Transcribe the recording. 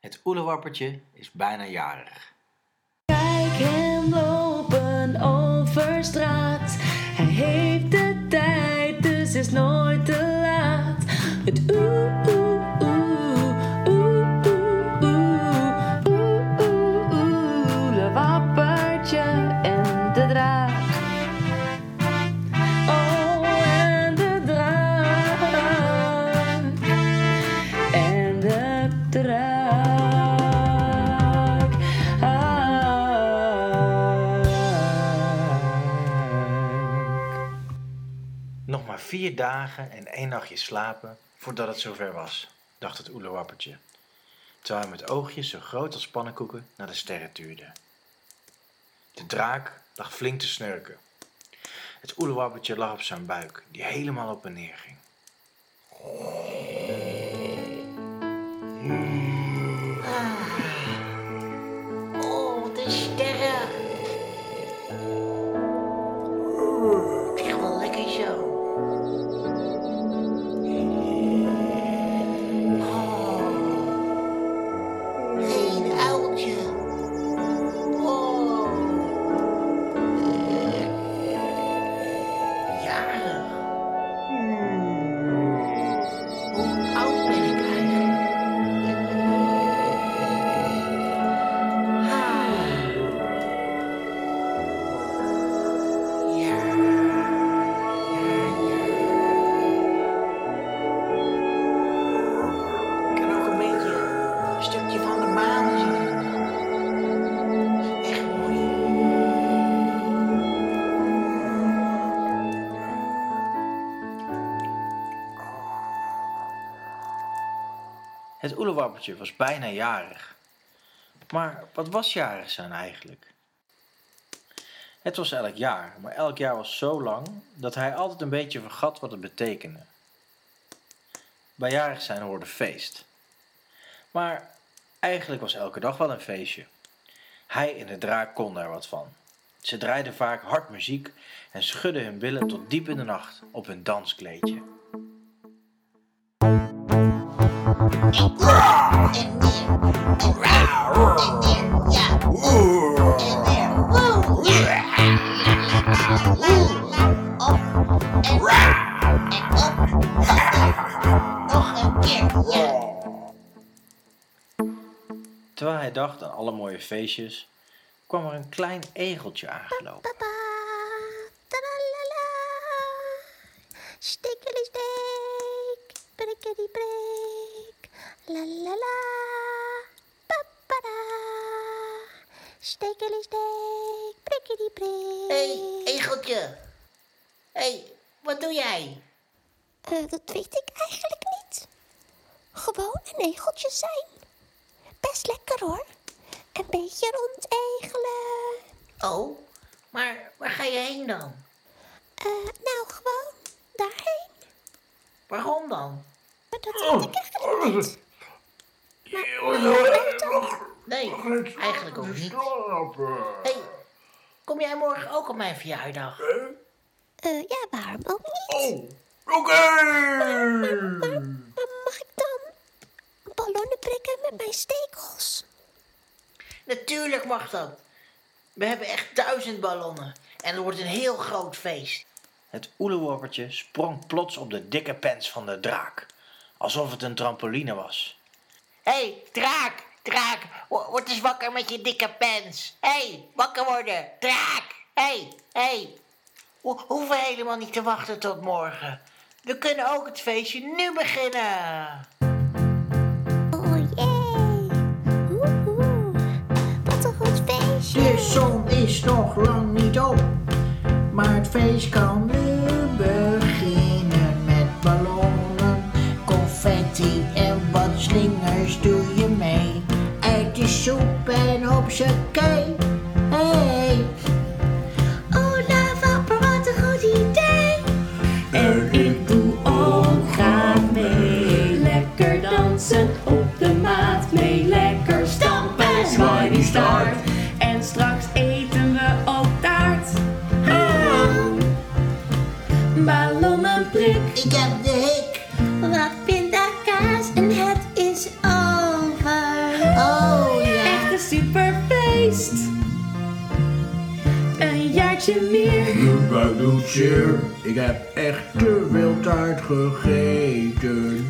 Het oelewappertje is bijna jarig. Kijk hem lopen over straat. Hij heeft de tijd, dus is nooit vier dagen en één nachtje slapen voordat het zover was, dacht het oelewappertje. Terwijl hij met oogjes zo groot als pannenkoeken naar de sterren tuurde. De draak lag flink te snurken. Het oelewappertje lag op zijn buik, die helemaal op en neer ging. Het oelewappertje was bijna jarig. Maar wat was jarig zijn eigenlijk? Het was elk jaar, maar elk jaar was zo lang dat hij altijd een beetje vergat wat het betekende. Bij jarig zijn hoorde feest. Maar eigenlijk was elke dag wel een feestje. Hij en de draak konden er wat van. Ze draaiden vaak hard muziek en schudden hun billen tot diep in de nacht op hun danskleedje. Terwijl hij dacht aan alle mooie feestjes, kwam er een klein egeltje aangelopen. Prikkeli La la la, papada. Stikkeli stik, prikkeli prik. Hé, hey, egeltje. Hé, hey, wat doe jij? Eh, dat weet ik eigenlijk niet. Gewoon een egeltje zijn. Best lekker hoor. Een beetje rondegelen. Oh, maar waar ga je heen dan? Eh, nou, gewoon daarheen. Waarom dan? Maar dat weet ik eigenlijk niet. Nee, eigenlijk ook niet. Hé, hey, kom jij morgen ook op mijn verjaardag? Eh, ja, waarom ook niet? Oké! Maar mag ik dan ballonnen prikken met mijn stekels? Natuurlijk mag dat. We hebben echt duizend ballonnen. En er wordt een heel groot feest. Het oelewappertje sprong plots op de dikke pens van de draak, alsof het een trampoline was. Hé, hey, draak, draak, wo- word eens wakker met je dikke pens. Hé, hey, wakker worden, draak. Hé, hey, hé. Hey. We hoeven helemaal niet te wachten tot morgen. We kunnen ook het feestje nu beginnen. Oh jee! Woehoe! Wat een goed feestje! De zon is nog lang niet op, maar het feest kan nu beginnen met ballonnen, confetti en wat slingers doe je mee? Ik je soep en je kei, Hey, oh lapper, wat een goed idee! En ik doe ook graag mee. Lekker dansen op de maat mee, lekker stampen, die start. En straks eten we ook taart. Balon en prik. Superfeest. Een jaartje meer. Doet zeer. Ik heb echt te veel taart gegeten.